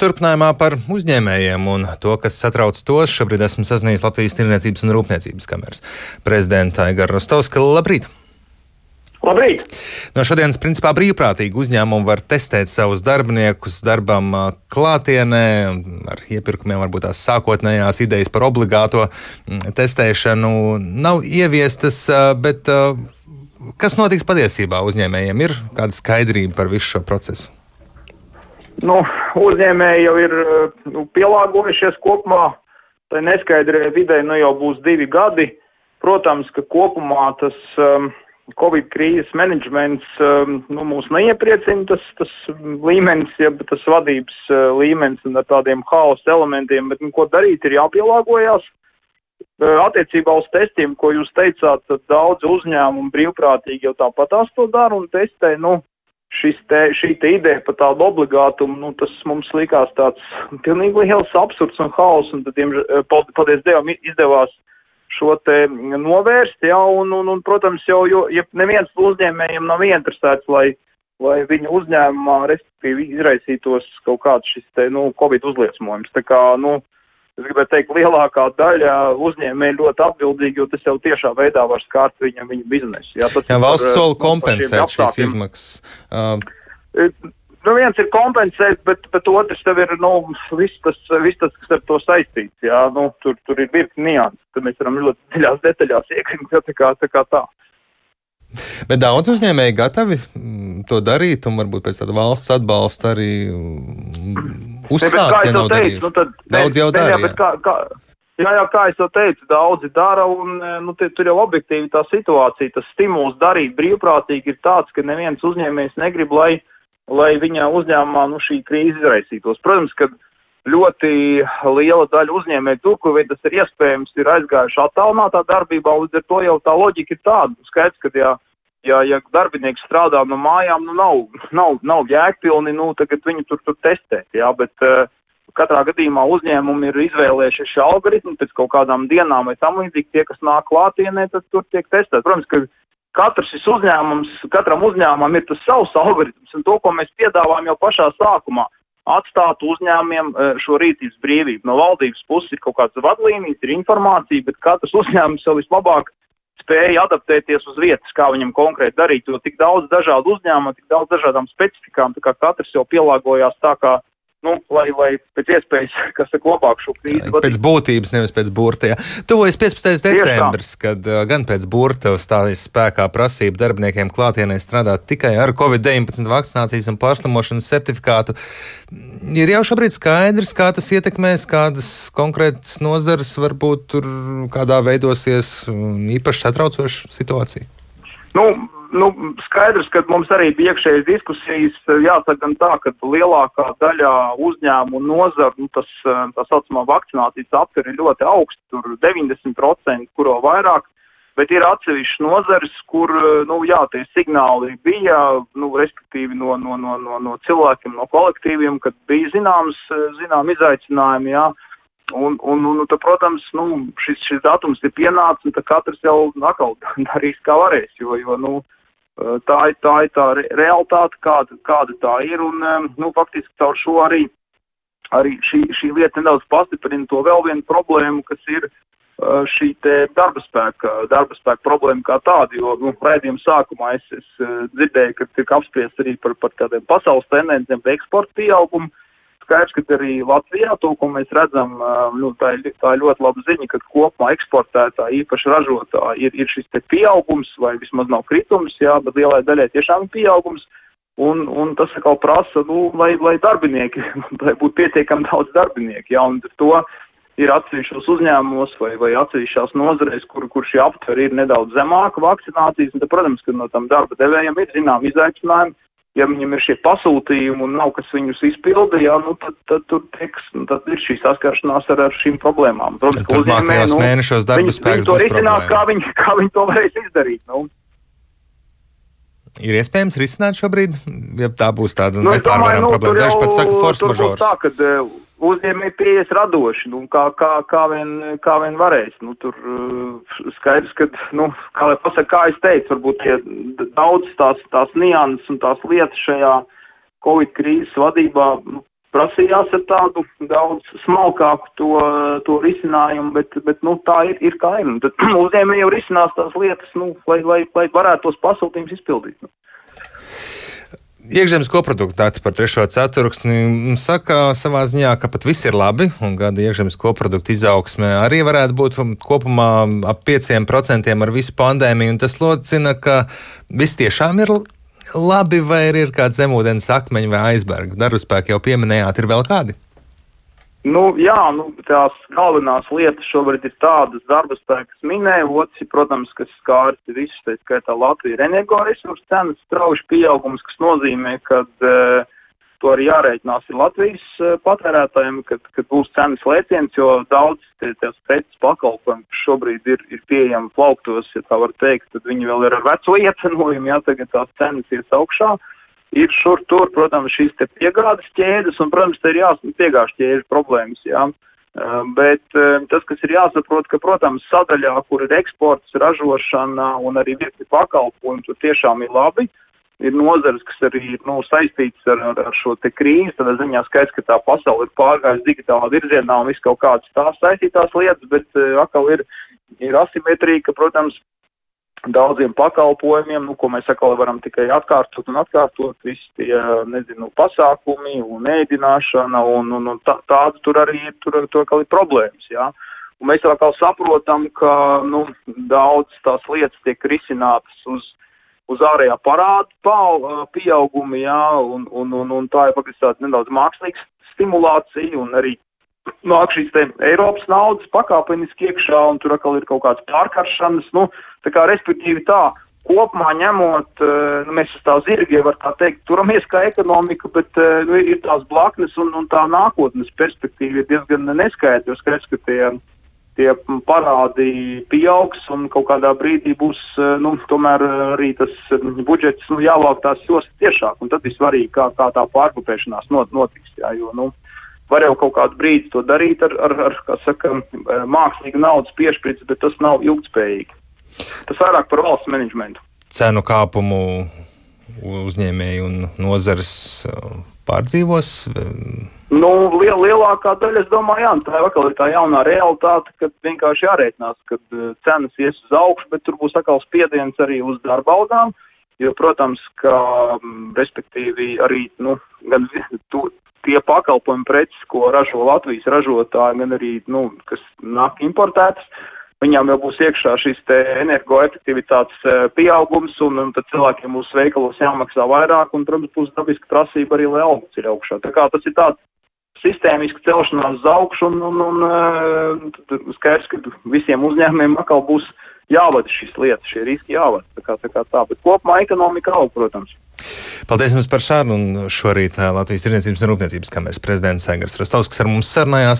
Turpinājumā par uzņēmējiem un to, kas satrauc tos, šobrīd esmu sazinājies Latvijas Tirniecības un Rūpniecības kameras prezidenta Aigara Rostovska. Labrīt! Labrīt! No šodienas, principā, brīvprātīgi uzņēmumi var testēt savus darbiniekus darbam klātienē, ar iepirkumiem, varbūt tās sākotnējās idejas par obligāto testēšanu nav ieviestas, bet kas notiks patiesībā uzņēmējiem? Ir kāda skaidrība par visu šo procesu? Nu, uzņēmēji jau ir nu, pielāgojušies kopumā, tai neskaidrajai vidē nu jau būs divi gadi. Protams, ka kopumā tas um, Covid krīzes menedžments um, nu, mūs neiepriecina, tas, tas līmenis, ja tas vadības uh, līmenis un ar tādiem haosa elementiem, bet nu, ko darīt, ir jāpielāgojās. Uh, attiecībā uz testiem, ko jūs teicāt, daudz uzņēmumu brīvprātīgi jau tāpat to dara un testē, nu, te, šī te ideja par tādu obligātumu, nu, tas mums likās tāds pilnīgi liels absurds un haus, un tad, paldies Dievam, izdevās šo te novērst, jā, un, un, un protams, jau, jo, ja neviens uzņēmējiem nav interesēts, lai, lai viņa uzņēmumā, respektīvi, izraisītos kaut kāds šis te, nu, Covid uzliesmojums. Tā kā, nu, es gribētu teikt, lielākā daļa uzņēmēji ļoti atbildīgi, jo tas jau tiešā veidā var skārt viņam viņa biznesu. Jā, Jā valsts nu, kompensēt šīs izmaksas. Uh, nu, viens ir kompensēt, bet, bet otrs tev ir, nu, viss tas, viss tas, kas ar to saistīts, jā, nu, tur, tur ir virkni nianses, tad mēs varam ļoti dziļās detaļās iekrīt, tā kā tā. Kā tā. Bet daudz uzņēmēji gatavi mm, to darīt, un varbūt pēc tāda valsts atbalsta arī mm, uzsākt, ja nav darījuši. Nu, tad, daudz jau dara. Jā, kā, kā, jā, jā, kā es jau teicu, daudzi dara, un e, nu, te, tur jau objektīvi tā situācija, tas stimuls darīt brīvprātīgi ir tāds, ka neviens uzņēmējs negrib, lai, lai viņa uzņēmumā nu, šī krīze izraisītos. Protams, ka ļoti liela daļa uzņēmēju tur, kur tas ir iespējams, ir aizgājuši attālinātā darbībā, līdz ar to jau tā loģika ir tāda. Skaidrs, ka jā, ja, ja darbinieks strādā no mājām, nu nav, nav, nav jēgpilni, nu tagad viņi tur, tur testēt, jā, bet uh, katrā gadījumā uzņēmumi ir izvēlējuši šo algoritmu pēc kaut kādām dienām vai tam līdzīgi, tie, kas nāk klātienē, tad tur tiek testēt. Protams, ka katrs šis uzņēmums, katram uzņēmumam ir tas savs algoritms, un to, ko mēs piedāvājam jau pašā sākumā, atstāt uzņēmumiem eh, šo rīcības brīvību. No valdības puses ir kaut kāds vadlīnijas, ir informācija, bet katrs uzņēmums jau vislabāk spēja adaptēties uz vietas, kā viņam konkrēti darīt, jo tik daudz dažādu uzņēmumu, tik daudz dažādām specifikām, tā kā katrs jau pielāgojās tā, kā nu, lai, lai pēc iespējas, kas saka, labāk šo krīzi. Pēc būtības, nevis pēc burta. Jā. Tuvojas 15. decembris, kad uh, gan pēc burta stājas spēkā prasība darbiniekiem klātienē strādāt tikai ar Covid-19 vakcinācijas un pārslimošanas certifikātu. Ir jau šobrīd skaidrs, kā tas ietekmēs, kādas konkrētas nozares varbūt tur kādā veidosies īpaši satraucoša situācija. Nu, nu, skaidrs, ka mums arī bija iekšējas diskusijas, jāsaka gan tā, ka lielākā daļā uzņēmumu nozaru, nu, tas, tā saucamā vakcinācijas aptver ir ļoti augsts, tur 90%, kuro vairāk, bet ir atsevišķas nozares, kur, nu, jā, tie signāli bija, nu, respektīvi no, no, no, no, no cilvēkiem, no kolektīviem, kad bija zināms, zinām izaicinājumi, jā, Un, un, un, un tad, protams, nu, šis, šis datums ir pienācis, un katrs jau atkal darīs, kā varēs, jo, jo nu, tā ir tā, ir tā realitāte, kāda, kāda tā ir, un, nu, faktiski caur šo arī, arī šī, šī lieta nedaudz pastiprina to vēl vienu problēmu, kas ir šī te darba spēka, darba spēka problēma kā tāda, jo, nu, rēdījuma sākumā es, es dzirdēju, ka tiek apspriest arī par, par tādiem pasaules tendencēm, par eksporta pieaugumu, skaidrs, ka arī Latvijā to, ko mēs redzam, nu, tā, ir, tā ir ļoti laba ziņa, ka kopumā eksportētā īpaši ražotā ir, ir šis te pieaugums, vai vismaz nav kritums, jā, bet lielai daļai tiešām ir pieaugums. Un, un tas atkal prasa, nu, lai, lai darbinieki, lai būtu pietiekami daudz darbinieku, jā, un to ir atsevišķos uzņēmumos vai, vai atsevišķās nozarēs, kur, kur šī aptver ir nedaudz zemāka vakcinācijas, un tad, protams, ka no tam darba devējiem ir zinām izaicinājumi, ja viņam ir šie pasūtījumi un nav kas viņus izpilda, jā, nu, tad, tad tur tieks, nu, tad ir šī saskaršanās ar, ar šīm problēmām. Protams, ka uzņēmē, nu, mēnešos darba spēks to risināt, kā viņi, kā viņi to varēs izdarīt. Nu. Ir iespējams risināt šobrīd, ja tā būs tāda nu, nepārvarama nu, problēma. Daži pat saka force majeure. Pieies radoši, nu, kā, kā, kā, vien, kā vien varēs. Nu, tur uh, skaidrs, ka, nu, kā lai pasaka, kā es teicu, varbūt tie daudz tās, tās nianses un tās lietas šajā Covid krīzes vadībā, nu, prasījās ar tādu daudz smalkāku to, to risinājumu, bet, bet nu, tā ir, ir kā ir. Tad uzņēmēji jau risinās tās lietas, nu, lai, lai, lai varētu tos pasūtījumus izpildīt. Nu. Iekšzemes koproduktāte par trešo ceturksni saka savā ziņā, ka pat viss ir labi, un gada iekšzemes koprodukta izaugsme arī varētu būt kopumā ap 5% ar visu pandēmiju, tas locina, ka viss tiešām ir labi, vai ir kāds zemūdens akmeņi vai aizbergi. Darbspēki jau pieminējāt, ir vēl kādi? Nu, jā, nu, tās galvenās lietas šobrīd ir tādas darba spēkas minēja, otrs, protams, kas skārs visus, tā skaitā Latvija ir energoresursu cenas strauši pieaugums, kas nozīmē, ka uh, to arī jārēķinās ir Latvijas uh, patērētājiem, kad, kad būs cenas lēciens, jo daudz tās preces pakalpojumi, kas šobrīd ir, ir pieejami plauktos, ja tā var teikt, tad viņi vēl ir ar veco iecenojumu, jā, tagad tās cenas ies augšā. Uh, ir šur tur, protams, šīs te piegādes ķēdes, un, protams, te ir jāsaka piegādes ķēdes problēmas, jā. Bet tas, kas ir jāsaprot, ka, protams, sadaļā, kur ir eksports, ražošana un arī virkni pakalpojumi, tur tiešām ir labi. Ir nozares, kas arī ir nu, saistītas ar, ar, šo te krīzi, tad ziņā skaidrs, ka tā pasaule ir pārgājusi digitālā virzienā un viss kaut kādas tās saistītās lietas, bet uh, atkal ir, ir asimetrija, ka, protams, daudziem pakalpojumiem, nu, ko mēs atkal varam tikai atkārtot un atkārtot, visi tie, nezinu, pasākumi un ēdināšana un, un, un tā, tāda tur arī ir, tur, tur atkal ir problēmas, jā. Un mēs atkal saprotam, ka, nu, daudz tās lietas tiek risinātas uz, uz ārējā parāda pieaugumi, jā, un, un, un, un tā ir faktiski tāda nedaudz mākslīga stimulācija un arī nāk šīs te Eiropas naudas pakāpeniski iekšā, un tur atkal ir kaut kāds pārkaršanas, nu, tā kā respektīvi tā, kopumā ņemot, eh, nu, mēs uz tā zirgie, var tā teikt, turamies kā ekonomika, bet eh, nu, ir tās blaknes un, un tā nākotnes perspektīva ir diezgan neskaidra, jo skaidrs, ka tie, tie parādi pieaugs un kaut kādā brīdī būs, eh, nu, tomēr arī tas budžets, nu, jāvāk tās jostas tiešāk, un tad ir svarīgi, kā, kā tā pārgrupēšanās not, notiks, jā, jo, nu, var jau kaut kādu brīdi to darīt ar, ar, ar kā saka, mākslīgu naudas piešķirts, bet tas nav ilgspējīgi. Tas vairāk par valsts menedžmentu. Cenu kāpumu uzņēmēji un nozares uh, pārdzīvos? Nu, liel, lielākā daļa, es domāju, jā, tā ir tā jaunā realitāte, ka vienkārši jārēķinās, ka uh, cenas ies uz augšu, bet tur būs atkal spiediens arī uz darba algām, jo, protams, ka, mm, respektīvi, arī, nu, gan tu, tie pakalpojumi preces, ko ražo Latvijas ražotāji, gan arī, nu, kas nāk importētas, viņām jau būs iekšā šis te energoefektivitātes e, pieaugums, un, un tad cilvēkiem būs veikalos jāmaksā vairāk, un, protams, būs dabiska prasība arī, lai algas ir augšā. Tā kā tas ir tāds sistēmiski celšanās uz augšu, un, un, un e, skaidrs, ka visiem uzņēmumiem atkal būs jāvada šīs lietas, šie riski jāvada. Tā kā tā, kā tā. bet kopumā ekonomika aug, protams. Paldies jums par un šorīt Latvijas Tirniecības un Rūpniecības kameras prezidents Egars Rostovskis ar mums sarunājās.